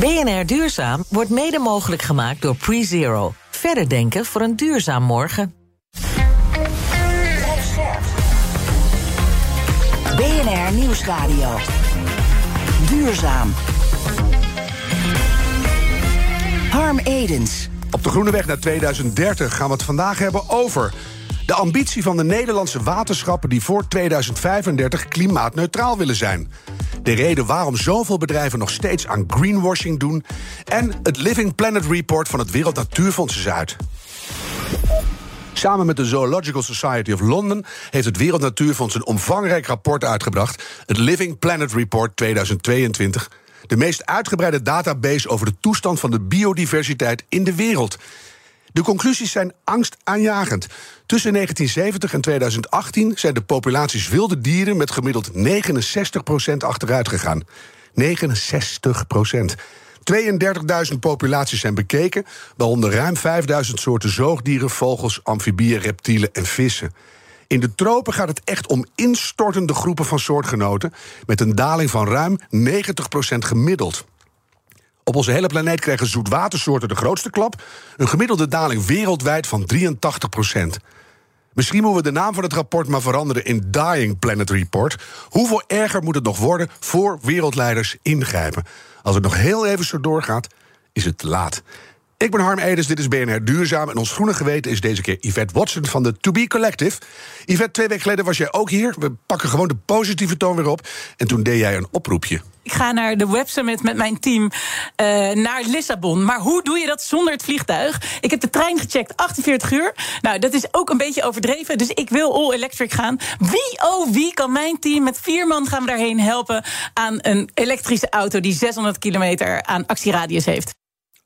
BNR Duurzaam wordt mede mogelijk gemaakt door PreZero. Verder denken voor een duurzaam morgen. BNR Nieuwsradio. Duurzaam. Harm Edens. Op de Groene Weg naar 2030 gaan we het vandaag hebben over... de ambitie van de Nederlandse waterschappen... die voor 2035 klimaatneutraal willen zijn. De reden waarom zoveel bedrijven nog steeds aan greenwashing doen... en het Living Planet Report van het Wereld Natuurfonds is uit. Samen met de Zoological Society of London heeft het Wereld Natuurfonds een omvangrijk rapport uitgebracht, het Living Planet Report 2022. De meest uitgebreide database over de toestand van de biodiversiteit in de wereld. De conclusies zijn angstaanjagend. Tussen 1970 en 2018 zijn de populaties wilde dieren met gemiddeld 69% achteruit gegaan. 69%. 32.000 populaties zijn bekeken, waaronder ruim 5.000 soorten zoogdieren, vogels, amfibieën, reptielen en vissen. In de tropen gaat het echt om instortende groepen van soortgenoten, met een daling van ruim 90% gemiddeld. Op onze hele planeet krijgen zoetwatersoorten de grootste klap, een gemiddelde daling wereldwijd van 83%. Misschien moeten we de naam van het rapport maar veranderen in Dying Planet Report. Hoeveel erger moet het nog worden voor wereldleiders ingrijpen? Als het nog heel even zo doorgaat, is het te laat. Ik ben Harm Edens, dit is BNR Duurzaam. En ons groene geweten is deze keer Yvette Watson van de To Be Collective. Yvette, twee weken geleden was jij ook hier. We pakken gewoon de positieve toon weer op. En toen deed jij een oproepje. Ik ga naar de Web Summit met mijn team uh, naar Lissabon. Maar hoe doe je dat zonder het vliegtuig? Ik heb de trein gecheckt, 48 uur. Nou, dat is ook een beetje overdreven. Dus ik wil all electric gaan. Wie, oh wie, kan mijn team met vier man gaan we daarheen helpen... aan een elektrische auto die 600 kilometer aan actieradius heeft?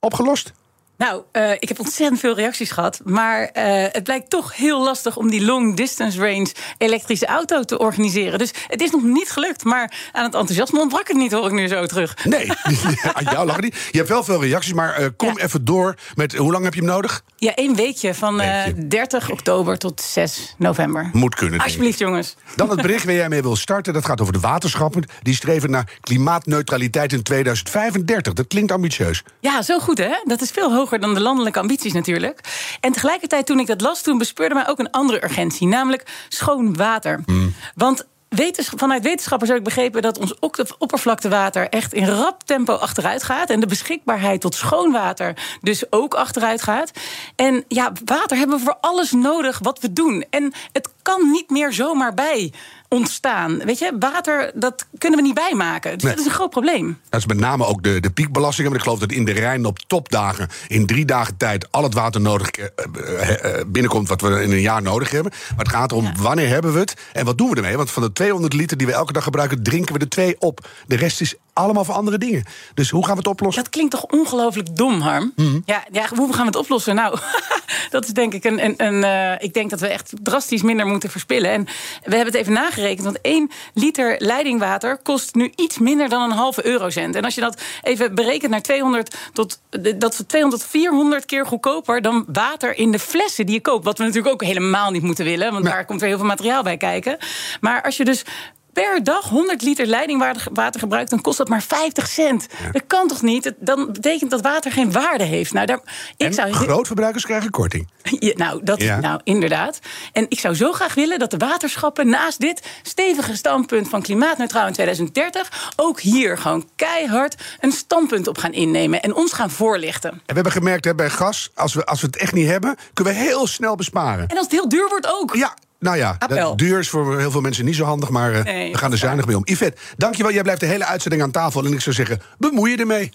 Opgelost? Nou, uh, ik heb ontzettend veel reacties gehad. Maar uh, het blijkt toch heel lastig om die long distance range elektrische auto te organiseren. Dus het is nog niet gelukt. Maar aan het enthousiasme ontbrak het niet, hoor ik nu zo terug. Nee, aan jou lag het niet. Je hebt wel veel reacties, maar uh, kom ja. even door met hoe lang heb je hem nodig? Ja, één weekje van weekje. 30 oktober tot 6 november. Moet kunnen. Alsjeblieft, jongens. Dan het bericht waar jij mee wil starten. Dat gaat over de waterschappen. Die streven naar klimaatneutraliteit in 2035. Dat klinkt ambitieus. Ja, zo goed hè. Dat is veel hoger dan de landelijke ambities natuurlijk. En tegelijkertijd, toen ik dat las, toen bespeurde mij ook een andere urgentie, namelijk schoon water. Mm. Want Wetens, vanuit wetenschappers heb ik begrepen dat ons oppervlaktewater echt in rap tempo achteruit gaat. En de beschikbaarheid tot schoon water dus ook achteruit gaat. En ja, water hebben we voor alles nodig wat we doen. En het kan niet meer zomaar bij ontstaan. Weet je, water, dat kunnen we niet bijmaken. Dus nee. dat is een groot probleem. Dat is met name ook de, de piekbelasting. Want ik geloof dat in de Rijn op topdagen... in drie dagen tijd al het water nodig uh, uh, binnenkomt... wat we in een jaar nodig hebben. Maar het gaat erom, ja. wanneer hebben we het en wat doen we ermee? Want van de 200 liter die we elke dag gebruiken... drinken we er twee op. De rest is allemaal voor andere dingen. Dus hoe gaan we het oplossen? Dat klinkt toch ongelooflijk dom, Harm? Mm -hmm. ja, ja, hoe gaan we het oplossen? Nou, dat is denk ik een... een, een uh, ik denk dat we echt drastisch minder moeten verspillen. En we hebben het even nagerekend. Want 1 liter leidingwater kost nu iets minder dan een halve eurocent. En als je dat even berekent naar 200 tot... dat is 200, 400 keer goedkoper dan water in de flessen die je koopt. Wat we natuurlijk ook helemaal niet moeten willen. Want daar komt weer heel veel materiaal bij kijken. Maar als je dus per dag 100 liter leidingwater gebruikt, dan kost dat maar 50 cent. Ja. Dat kan toch niet? Dan betekent dat water geen waarde heeft. Nou, daar, ik en zou... grootverbruikers krijgen korting. Ja, nou, dat, ja. nou, inderdaad. En ik zou zo graag willen dat de waterschappen naast dit stevige standpunt van klimaatneutraal in 2030 ook hier gewoon keihard een standpunt op gaan innemen en ons gaan voorlichten. En we hebben gemerkt hè, bij gas, als we, als we het echt niet hebben, kunnen we heel snel besparen. En als het heel duur wordt ook. Ja, nou ja, dat duur is voor heel veel mensen niet zo handig, maar uh, nee, we gaan er zuinig mee om. Yvette, dankjewel. Jij blijft de hele uitzending aan tafel. En ik zou zeggen, bemoei je ermee.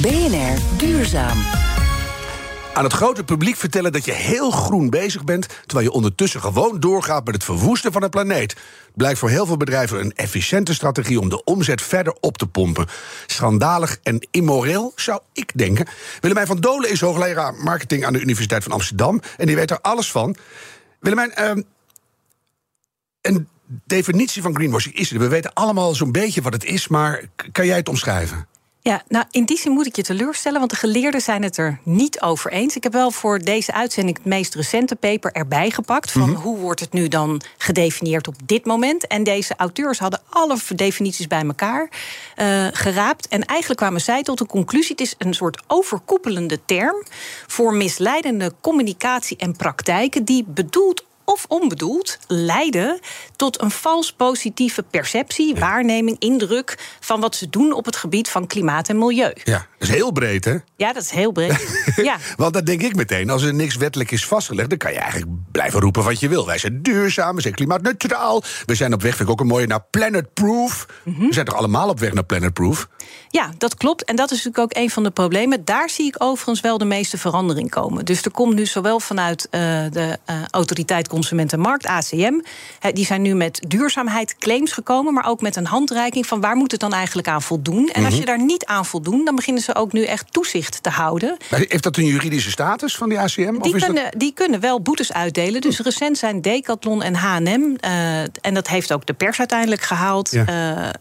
BNR Duurzaam. Aan het grote publiek vertellen dat je heel groen bezig bent... terwijl je ondertussen gewoon doorgaat met het verwoesten van de planeet. Blijkt voor heel veel bedrijven een efficiënte strategie... om de omzet verder op te pompen. Schandalig en immoreel, zou ik denken. Willemijn van Dolen is hoogleraar marketing aan de Universiteit van Amsterdam... en die weet er alles van. Willemijn, uh, een definitie van greenwashing is er. We weten allemaal zo'n beetje wat het is, maar kan jij het omschrijven? Ja, nou in die zin moet ik je teleurstellen, want de geleerden zijn het er niet over eens. Ik heb wel voor deze uitzending het meest recente paper erbij gepakt. Van Mhm. hoe wordt het nu dan gedefinieerd op dit moment? En deze auteurs hadden alle definities bij elkaar eh, geraapt. En eigenlijk kwamen zij tot de conclusie: het is een soort overkoepelende term voor misleidende communicatie en praktijken die bedoeld of onbedoeld leiden tot een vals positieve perceptie, waarneming, indruk van wat ze doen op het gebied van klimaat en milieu. Ja, dat is heel breed, hè? Ja, dat is heel breed. ja. Want dat denk ik meteen. Als er niks wettelijk is vastgelegd, dan kan je eigenlijk blijven roepen wat je wil. Wij zijn duurzaam, we zijn klimaatneutraal. We zijn op weg, vind ik ook een mooie, naar planetproof. Mhm. We zijn toch allemaal op weg naar planetproof? Ja, dat klopt. En dat is natuurlijk ook een van de problemen. Daar zie ik overigens wel de meeste verandering komen. Dus er komt nu zowel vanuit eh, de eh, Autoriteit Consument en Markt, ACM... die zijn nu met duurzaamheid claims gekomen... maar ook met een handreiking van waar moet het dan eigenlijk aan voldoen. En als Mhm. je daar niet aan voldoen... dan beginnen ze ook nu echt toezicht te houden. Maar Heeft dat een juridische status van die ACM? Die of is kunnen, dat... Hm. die kunnen wel boetes uitdelen. Dus recent zijn Decathlon en H&M... eh, en dat heeft ook de pers uiteindelijk gehaald... Ja.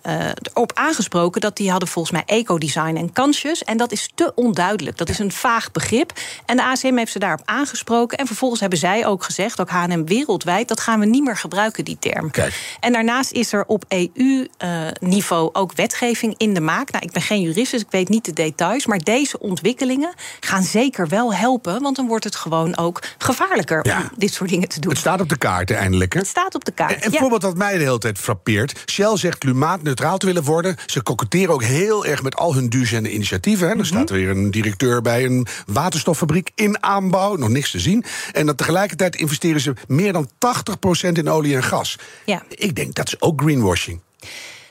eh, eh, op aangesproken dat die hadden volgens mij ecodesign en kansjes. En dat is te onduidelijk. Dat is een vaag begrip. En de ACM heeft ze daarop aangesproken. En vervolgens hebben zij ook gezegd, ook H&M wereldwijd... dat gaan we niet meer gebruiken, die term. Kijk. En daarnaast is er op EU-niveau ook wetgeving in de maak. Nou, ik ben geen jurist, dus ik weet niet de details. Maar deze ontwikkelingen gaan zeker wel helpen. Want dan wordt het gewoon ook gevaarlijker Ja. om dit soort dingen te doen. Het staat op de kaart eindelijk, hè? Het staat op de kaart. En een ja. voorbeeld wat mij de hele tijd frappeert. Shell zegt klimaatneutraal te willen worden. Ze koketteren ook heel erg met al hun duurzame initiatieven. Hè. Mhm. Er staat weer een directeur bij een waterstoffabriek in aanbouw. Nog niks te zien. En dat tegelijkertijd investeren ze meer dan 80% in olie en gas. Ja. Ik denk dat is ook greenwashing.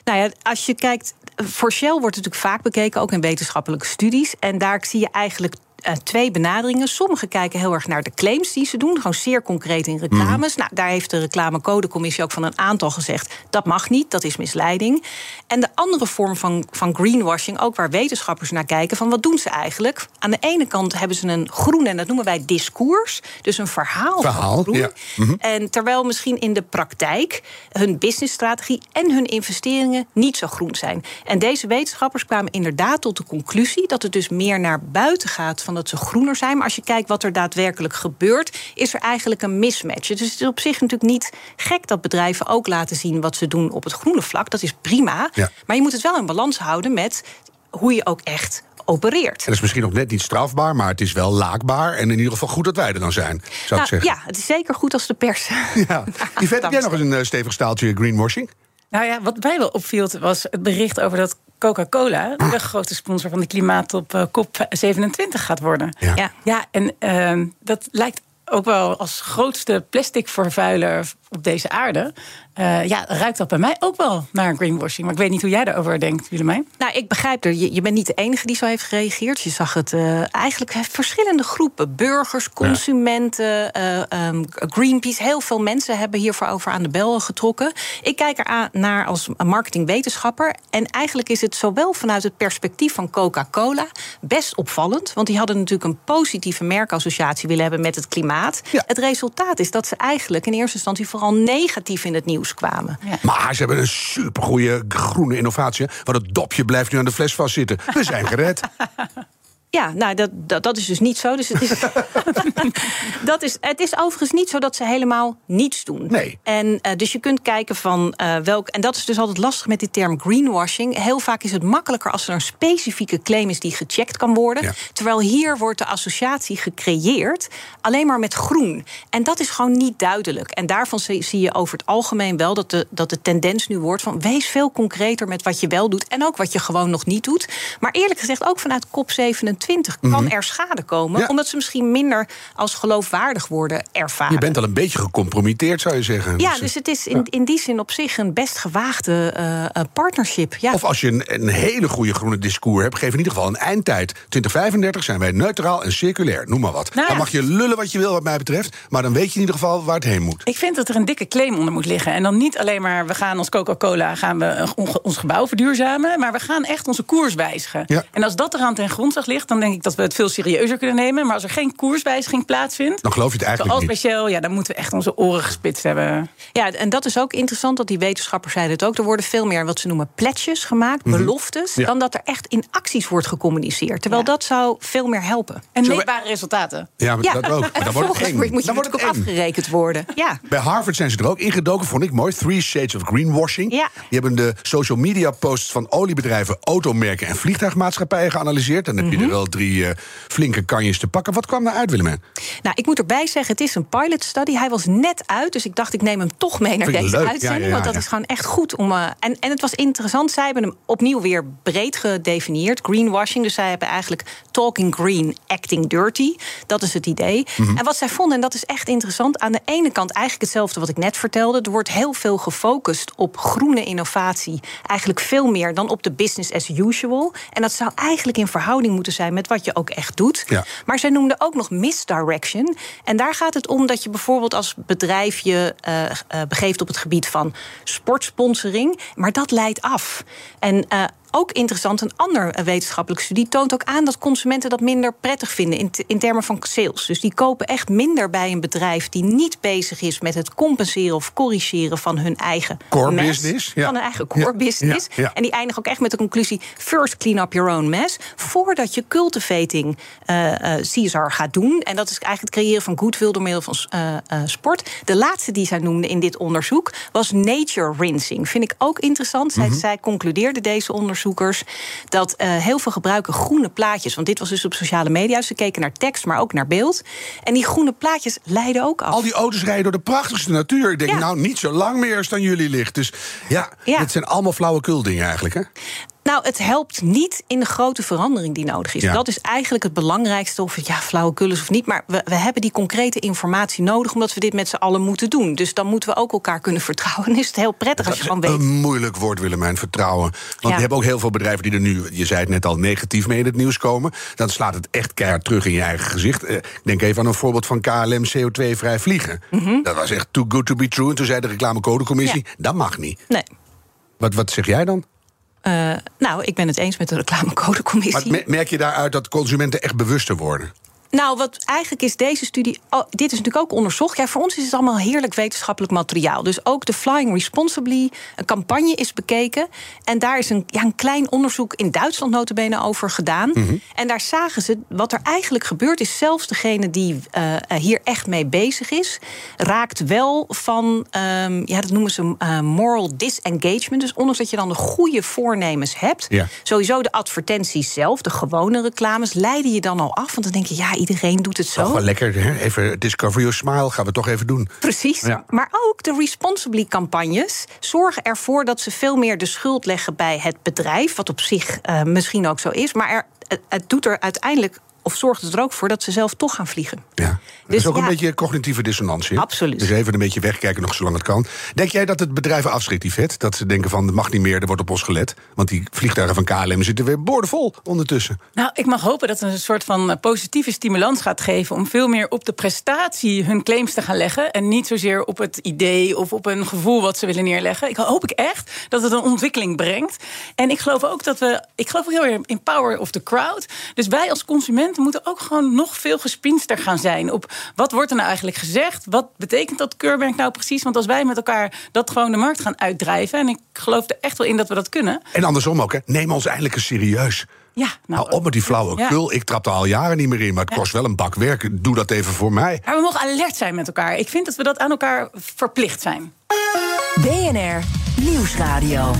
Nou ja, als je kijkt, voor Shell wordt natuurlijk vaak bekeken, ook in wetenschappelijke studies. En daar zie je eigenlijk eh, twee benaderingen. Sommigen kijken heel erg naar de claims die ze doen, gewoon zeer concreet in reclames. Nou, daar heeft de reclamecodecommissie ook van een aantal gezegd: dat mag niet, dat is misleiding. En de andere vorm van, van greenwashing, ook waar wetenschappers naar kijken, van wat doen ze eigenlijk? Aan de ene kant hebben ze een groen, en dat noemen wij discours, dus een verhaal. van Verhaal, groen. ja. Mhm. En terwijl misschien in de praktijk hun businessstrategie en hun investeringen niet zo groen zijn. En deze wetenschappers kwamen inderdaad tot de conclusie dat het dus meer naar buiten gaat van dat ze groener zijn. Maar als je kijkt wat er daadwerkelijk gebeurt, is er eigenlijk een mismatch. Dus het is op zich natuurlijk niet gek dat bedrijven ook laten zien wat ze doen op het groene vlak. Dat is prima. Ja. Maar je moet het wel in balans houden met hoe je ook echt opereert. En dat is misschien nog net niet strafbaar, maar het is wel laakbaar. En in ieder geval goed dat wij er dan zijn, zou ik Nou, zeggen. ja, het is zeker goed als de pers. Ja. Yvette, heb jij nog eens een eh, stevig staaltje greenwashing? Nou ja, wat mij wel opviel was het bericht over dat Coca-Cola de grote sponsor van de klimaattop eh, COP27 gaat worden. Ja. Ja. Ja, en ehm, dat lijkt ook wel als grootste plastic vervuiler op deze aarde. Eh, ja, ruikt dat bij mij ook wel naar greenwashing. Maar ik weet niet hoe jij daarover denkt, Willemijn. Nou, ik begrijp er. Je, je bent niet de enige die zo heeft gereageerd. Je zag het eh, eigenlijk verschillende groepen. Burgers, consumenten, eh, ehm, Greenpeace. Heel veel mensen hebben hiervoor over aan de bel getrokken. Ik kijk er aan naar als marketingwetenschapper. En eigenlijk is het zowel vanuit het perspectief van Coca-Cola best opvallend. Want die hadden natuurlijk een positieve merkassociatie willen hebben met het klimaat. Ja. Het resultaat is dat ze eigenlijk in eerste instantie vooral negatief in het nieuws kwamen. Maar ze hebben een supergoeie groene innovatie. Want het dopje blijft nu aan de fles vastzitten. We zijn gered. Ja, nou, dat, dat, dat is dus niet zo. Dus het, is, dat is, het is overigens niet zo dat ze helemaal niets doen. Nee. En eh, dus je kunt kijken van eh, welk. En dat is dus altijd lastig met die term greenwashing. Heel vaak is het makkelijker als er een specifieke claim is die gecheckt kan worden. Ja. Terwijl hier wordt de associatie gecreëerd alleen maar met groen. En dat is gewoon niet duidelijk. En daarvan zie je over het algemeen wel dat de, dat de tendens nu wordt van wees veel concreter met wat je wel doet en ook wat je gewoon nog niet doet. Maar eerlijk gezegd, ook vanuit COP27 2020 kan er schade komen, Mhm. Ja. omdat ze misschien minder als geloofwaardig worden ervaren. Je bent al een beetje gecompromitteerd, zou je zeggen. ja, Dus, dus het is in, in die zin op zich een best gewaagde eh, eh, partnership. Ja. Of als je een, een hele goede groene discours hebt, geef in ieder geval een eindtijd. 2035 zijn wij neutraal en circulair, noem maar wat. Nou ja. Dan mag je lullen wat je wil, wat mij betreft. Maar dan weet je in ieder geval waar het heen moet. Ik vind dat er een dikke claim onder moet liggen. En dan niet alleen maar, we gaan als Coca-Cola gaan we ons gebouw verduurzamen. Maar we gaan echt onze koers wijzigen. Ja. En als dat eraan ten grondslag ligt, dan denk ik dat we het veel serieuzer kunnen nemen. Maar als er geen koerswijziging plaatsvindt. Dan geloof je het eigenlijk Zoals niet. bij Shell, ja, dan moeten we echt onze oren gespitst hebben. Ja, en dat is ook interessant, dat die wetenschappers zeiden het ook. Er worden veel meer wat ze noemen pledges gemaakt, beloftes... Mhm. Ja. dan dat er echt in acties wordt gecommuniceerd. Terwijl Ja. dat zou veel meer helpen. En meetbare resultaten. Ja, maar Ja, dat ook. Maar dan wordt het moet je Dan wordt het ook afgerekend worden. Ja. Bij Harvard zijn ze er ook ingedoken, vond ik mooi. Three Shades of Greenwashing. Ja. Die hebben de social media posts van oliebedrijven, automerken en vliegtuigmaatschappijen geanalyseerd. Dan heb je Mhm. er wel drie eh, flinke kanjes te pakken. Wat kwam daar uit, Willemijn? Nou, ik moet erbij zeggen, het is een pilot study. Hij was net uit, dus ik dacht ik neem hem toch mee naar deze leuk. Uitzending. ja, ja, want dat is gewoon echt goed om. eh, en, en het was interessant. Zij hebben hem opnieuw weer breed gedefinieerd. Greenwashing. Dus zij hebben eigenlijk talking green, acting dirty. Dat is het idee. Mhm. En wat zij vonden, en dat is echt interessant. Aan de ene kant eigenlijk hetzelfde wat ik net vertelde. Er wordt heel veel gefocust op groene innovatie. Eigenlijk veel meer dan op de business as usual. En dat zou eigenlijk in verhouding moeten zijn met wat je ook echt doet. Ja. Maar zij noemden ook nog misdirection. En daar gaat het om dat je bijvoorbeeld als bedrijf je eh, eh, begeeft op het gebied van sportsponsoring. Maar dat leidt af. En eh, ook interessant, een ander eh, wetenschappelijke studie toont ook aan dat consumenten dat minder prettig vinden in, in termen van sales. Dus die kopen echt minder bij een bedrijf die niet bezig is met het compenseren of corrigeren van hun eigen Core mess, business, ja. Van hun eigen core Ja, business. ja. En die eindigen ook echt met de conclusie: first clean up your own mess. Voordat je cultivating eh eh, CSR gaat doen. En dat is eigenlijk het creëren van goodwill door middel van sport. De laatste die zij noemde in dit onderzoek was nature rinsing. Vind ik ook interessant. Zij, Mhm. zij concludeerden deze onderzoekers dat eh, heel veel gebruiken groene plaatjes. Want dit was dus op sociale media. Ze keken naar tekst, maar ook naar beeld. En die groene plaatjes leiden ook af. Al die auto's rijden door de prachtigste natuur. Ik denk, Ja. nou, niet zo lang meer als dan jullie ligt. Dus ja, Ja. het zijn allemaal flauwekul dingen eigenlijk, hè? Nou, het helpt niet in de grote verandering die nodig is. Ja. Dat is eigenlijk het belangrijkste, of het ja, flauwekul is of niet. Maar we, we hebben die concrete informatie nodig, omdat we dit met z'n allen moeten doen. Dus dan moeten we ook elkaar kunnen vertrouwen. En is het heel prettig als je gewoon weet. Een moeilijk woord, Willemijn, vertrouwen. Want Ja. je hebt ook heel veel bedrijven die er nu, je zei het net al, negatief mee in het nieuws komen. Dan slaat het echt keihard terug in je eigen gezicht. Eh, Ik denk even aan een voorbeeld van KLM CO2-vrij vliegen. Mhm. Dat was echt too good to be true. En toen zei de reclamecodecommissie, dat mag niet. Nee. Wat, wat zeg jij dan? Eh, nou, ik ben het eens met de reclamecodecommissie. Maar me- merk je daaruit dat consumenten echt bewuster worden? Nou, wat eigenlijk is deze studie. Oh, dit is natuurlijk ook onderzocht. Ja, voor ons is het allemaal heerlijk wetenschappelijk materiaal. Dus ook de Flying Responsibly, een campagne is bekeken. En daar is een, ja, een klein onderzoek in Duitsland notabene over gedaan. En daar zagen ze wat er eigenlijk gebeurt. Is zelfs degene die eh, eh, hier echt mee bezig is, raakt wel van, ehm, ja, dat noemen ze eh, moral disengagement. Dus ondanks dat je dan de goede voornemens hebt, Ja. sowieso de advertenties zelf, de gewone reclames, leiden je dan al af. Want dan denk je, ja, iedereen doet het zo. Toch wel lekker, hè? even discover your smile, gaan we toch even doen. Precies. Ja. Maar ook de Responsibly-campagnes zorgen ervoor dat ze veel meer de schuld leggen bij het bedrijf. Wat op zich eh, misschien ook zo is. Maar er, het doet er uiteindelijk. Of zorgt het er ook voor dat ze zelf toch gaan vliegen. Ja. Dat Dus is ook ja. een beetje cognitieve dissonantie. Absoluut. Dus even een beetje wegkijken nog zolang het kan. Denk jij dat het bedrijven afschrikt, die vet? Dat ze denken van, het mag niet meer, er wordt op ons gelet. Want die vliegtuigen van KLM zitten weer boordevol ondertussen. Nou, ik mag hopen dat het een soort van eh, positieve stimulans gaat geven om veel meer op de prestatie hun claims te gaan leggen. En niet zozeer op het idee of op een gevoel wat ze willen neerleggen. Ik hoop ik echt dat het een ontwikkeling brengt. En ik geloof ook dat we. Ik geloof ook heel erg in power of the crowd. Dus wij als consumenten moeten ook gewoon nog veel gespinster gaan zijn op wat wordt er nou eigenlijk gezegd? Wat betekent dat keurmerk nou precies? Want als wij met elkaar dat gewoon de markt gaan uitdrijven. En ik geloof er echt wel in dat we dat kunnen. En andersom ook, hè? neem ons eindelijk eens serieus. Ja, nou, Nou, op met die flauwekul. Ik trap er al jaren niet meer in, maar het kost wel een bak werk. Doe dat even voor mij. Maar we mogen alert zijn met elkaar. Ik vind dat we dat aan elkaar verplicht zijn. BNR Nieuwsradio.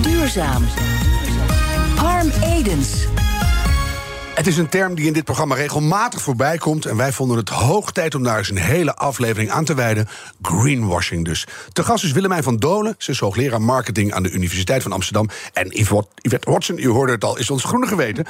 Duurzaam. Harm Edens. Het is een term die in dit programma regelmatig voorbij komt. En wij vonden het hoog tijd om daar eens een hele aflevering aan te wijden. Greenwashing dus. Te gast is Willemijn van Dolen. Ze is hoogleraar marketing aan de Universiteit van Amsterdam. En Yvette Watson, u hoorde het al, is ons groene geweten.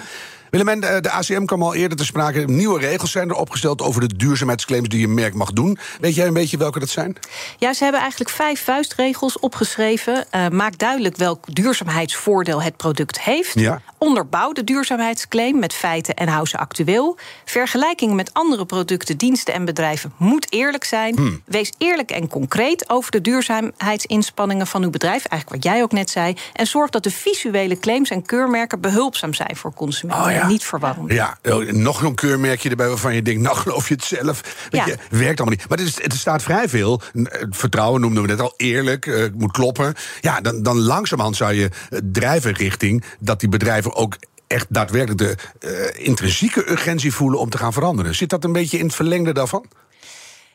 Willemijn, de, de ACM kwam al eerder te sprake. Nieuwe regels zijn er opgesteld over de duurzaamheidsclaims die een merk mag doen. Weet jij een beetje welke dat zijn? Ja, ze hebben eigenlijk vijf vuistregels opgeschreven. Uh, maak duidelijk welk duurzaamheidsvoordeel het product heeft. Ja. Onderbouw de duurzaamheidsclaim met feiten en hou ze actueel. Vergelijking met andere producten, diensten en bedrijven moet eerlijk zijn. Hmm. Wees eerlijk en concreet over de duurzaamheidsinspanningen van uw bedrijf. Eigenlijk wat jij ook net zei. En zorg dat de visuele claims en keurmerken behulpzaam zijn voor consumenten. Oh ja. En niet verwarrend. Ja, oh, nog een keurmerkje erbij waarvan je denkt, nou geloof je het zelf. Weet je, werkt allemaal niet. Maar het, is, het staat vrij veel. Eh, Vertrouwen noemden we net al, eerlijk, eh, het moet kloppen. Ja, dan, dan langzamerhand zou je eh, drijven richting dat die bedrijven ook echt daadwerkelijk de intrinsieke urgentie voelen om te gaan veranderen. Zit dat een beetje in het verlengde daarvan?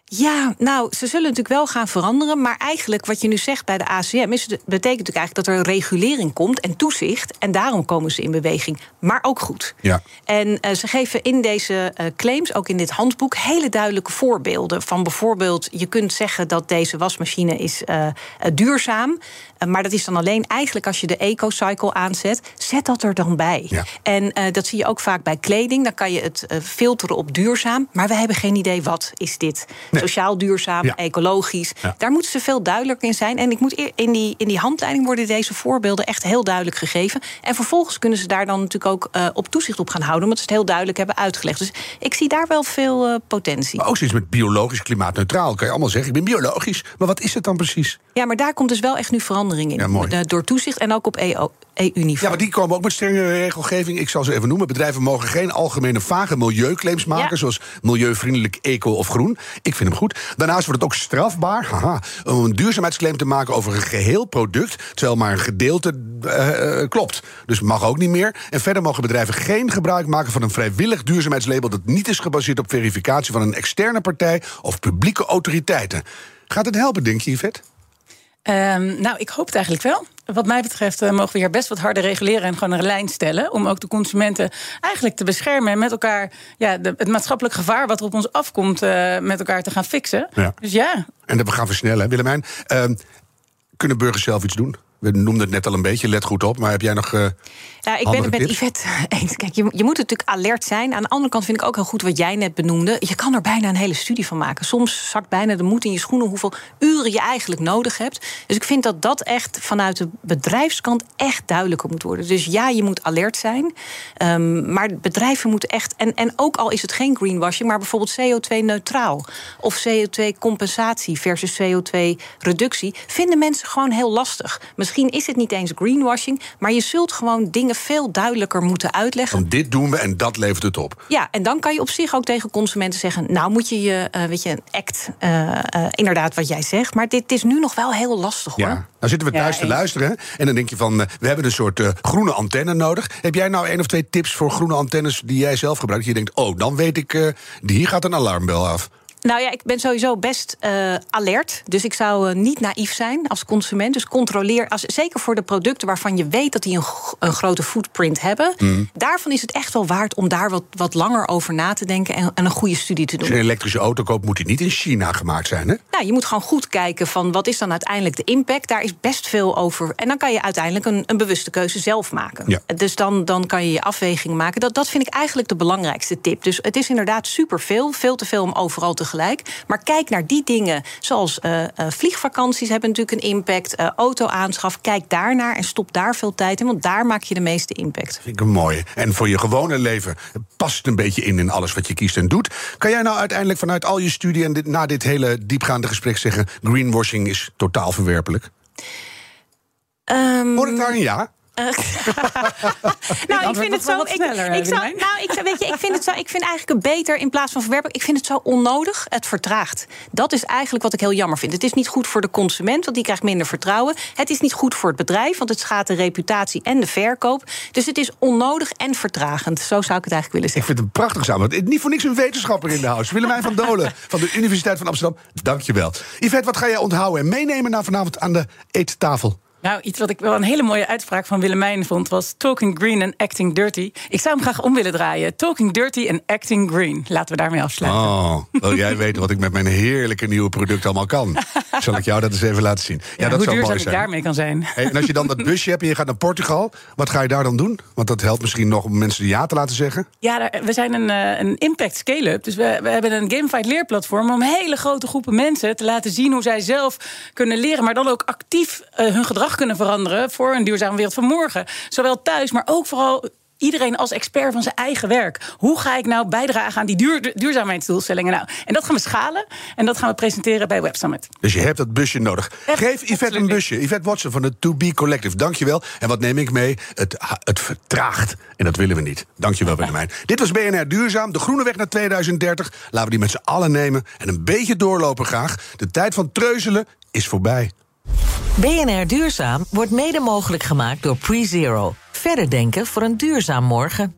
Ja, nou, ze zullen natuurlijk wel gaan veranderen. Maar eigenlijk wat je nu zegt bij de ACM... Is, betekent natuurlijk eigenlijk dat er regulering komt en toezicht. En daarom komen ze in beweging. Maar ook goed. Ja. En eh, ze geven in deze eh, claims, ook in dit handboek... hele duidelijke voorbeelden. Van bijvoorbeeld, je kunt zeggen dat deze wasmachine is eh, duurzaam. Eh, maar dat is dan alleen eigenlijk als je de eco-cycle aanzet. Zet dat er dan bij. Ja. En eh, dat zie je ook vaak bij kleding. Dan kan je het eh, filteren op duurzaam. Maar we hebben geen idee wat is dit. Sociaal duurzaam, Ja. ecologisch. Ja. Daar moeten ze veel duidelijker in zijn. En ik moet in die, in die handleiding worden deze voorbeelden echt heel duidelijk gegeven. En vervolgens kunnen ze daar dan natuurlijk ook op toezicht op gaan houden. Omdat ze het heel duidelijk hebben uitgelegd. Dus ik zie daar wel veel potentie. Maar ook zoiets met biologisch klimaatneutraal. Kan je allemaal zeggen, ik ben biologisch. Maar wat is het dan precies? Ja, maar daar komt dus wel echt nu verandering in. Ja, mooi. Eh, Door toezicht en ook op E EU-niveau. Ja, maar die komen ook met strengere regelgeving. Ik zal ze even noemen. Bedrijven mogen geen algemene vage milieuclaims maken... Ja. zoals milieuvriendelijk, eco of groen. Ik vind hem goed. Daarnaast wordt het ook strafbaar haha, om een duurzaamheidsclaim te maken... over een geheel product, terwijl maar een gedeelte eh, eh, klopt. Dus mag ook niet meer. En verder mogen bedrijven geen gebruik maken van een vrijwillig duurzaamheidslabel... dat niet is gebaseerd op verificatie van een externe partij... of publieke autoriteiten. Gaat het helpen, denk je, Yvette? Ehm, nou, ik hoop het eigenlijk wel. Wat mij betreft eh, mogen we hier best wat harder reguleren en gewoon een lijn stellen. Om ook de consumenten eigenlijk te beschermen en met elkaar ja, de, het maatschappelijk gevaar wat er op ons afkomt, eh, met elkaar te gaan fixen. Ja. Dus ja, En dat we gaan versnellen, Willemijn. Ehm, kunnen burgers zelf iets doen? We noemden het net al een beetje, let goed op. Maar heb jij nog... Ja, ik ben het met tips? Yvette eens. Kijk, je, je moet natuurlijk alert zijn. Aan de andere kant vind ik ook heel goed wat jij net benoemde. Je kan er bijna een hele studie van maken. Soms zakt bijna de moed in je schoenen hoeveel uren je eigenlijk nodig hebt. Dus ik vind dat dat echt vanuit de bedrijfskant echt duidelijker moet worden. Dus ja, je moet alert zijn. Ehm, maar bedrijven moeten echt. En, en ook al is het geen greenwashing, maar bijvoorbeeld CO2-neutraal of CO2-compensatie versus CO2-reductie, vinden mensen gewoon heel lastig. Misschien is het niet eens greenwashing, maar je zult gewoon dingen veel duidelijker moeten uitleggen. van dit doen we en dat levert het op. Ja, en dan kan je op zich ook tegen consumenten zeggen: Nou, moet je je, eh, weet je, een act, eh, eh, inderdaad wat jij zegt. Maar dit is nu nog wel heel lastig hoor. Ja. Nou zitten we Ja, thuis te luisteren. hè, En dan denk je van, we hebben een soort eh, groene antenne nodig. Heb jij nou één of twee tips voor groene antennes die jij zelf gebruikt? Je denkt, oh, dan weet ik, eh, hier gaat een alarmbel af. Nou ja, ik ben sowieso best eh, alert. Dus ik zou eh, niet naïef zijn als consument. Dus controleer, als, zeker voor de producten waarvan je weet dat die een, een grote footprint hebben. Mm. Daarvan is het echt wel waard om daar wat, wat langer over na te denken en, en een goede studie te Als doen. je een elektrische auto koopt, moet die niet in China gemaakt zijn, hè? Nou, je moet gewoon goed kijken van wat is dan uiteindelijk de impact. Daar is best veel over. En dan kan je uiteindelijk een, een bewuste keuze zelf maken. Ja. Dus dan, dan kan je je afweging maken. Dat, dat vind ik eigenlijk de belangrijkste tip. Dus het is inderdaad superveel. Veel te veel om overal Maar kijk naar die dingen. Zoals eh, eh, vliegvakanties hebben natuurlijk een impact. eh auto-aanschaf. Kijk daarnaar en stop daar veel tijd in. Want daar maak je de meeste impact. Vind ik een mooie. En voor je gewone leven past het een beetje in in alles wat je kiest en doet. Kan jij nou uiteindelijk vanuit al je studie en dit, na dit hele diepgaande gesprek zeggen... greenwashing is totaal verwerpelijk? Ehm, Hoor ik daar een ja? nou, ik vind het zo. Ik, ik, zou, nou, ik, weet je, ik vind het zo. Ik vind eigenlijk het beter in plaats van verwerpen. Ik vind het zo onnodig. Het vertraagt. Dat is eigenlijk wat ik heel jammer vind. Het is niet goed voor de consument, want die krijgt minder vertrouwen. Het is niet goed voor het bedrijf, want het schaadt de reputatie en de verkoop. Dus het is onnodig en vertragend. Zo zou ik het eigenlijk willen Ik zeggen. vind het een prachtig samen. Niet voor niks een wetenschapper in de house. Willemijn van Dolen van de Universiteit van Amsterdam. Dank je wel. Yvette, wat ga jij onthouden en meenemen naar vanavond aan de eettafel? Nou, iets wat ik wel een hele mooie uitspraak van Willemijn vond... was talking green and acting dirty. Ik zou hem graag om willen draaien. Talking dirty and acting green. Laten we daarmee afsluiten. Oh, wil jij weten wat ik met mijn heerlijke nieuwe product allemaal kan? Zal ik jou dat eens even laten zien? Ja, dat hoe zou duurzaam mooi ik zijn. daarmee kan zijn. Hey, en als je dan dat busje hebt en je gaat naar Portugal, wat ga je daar dan doen? Want dat helpt misschien nog om mensen ja te laten zeggen. Ja, we zijn een, eh, een impact scale-up. Dus we, we hebben een gamified leerplatform om hele grote groepen mensen te laten zien hoe zij zelf kunnen leren, maar dan ook actief eh, hun gedrag kunnen veranderen voor een duurzame wereld van morgen. Zowel thuis, maar ook vooral. Iedereen als expert van zijn eigen werk. Hoe ga ik nou bijdragen aan die duur, duurzaamheidsdoelstellingen? Nou, en dat gaan we schalen en dat gaan we presenteren bij Web Summit. Dus je hebt dat busje nodig. Echt, Geef Yvette absoluut een busje. Yvette Watson van de To Be Collective. Dankjewel. En wat neem ik mee? Het, het vertraagt. En dat willen we niet. Dankjewel, Willemijn. Dit was BNR Duurzaam. De groene weg naar 2030. Laten we die met z'n allen nemen. En een beetje doorlopen graag. De tijd van treuzelen is voorbij. BNR Duurzaam wordt mede mogelijk gemaakt door PreZero. Verder denken voor een duurzaam morgen.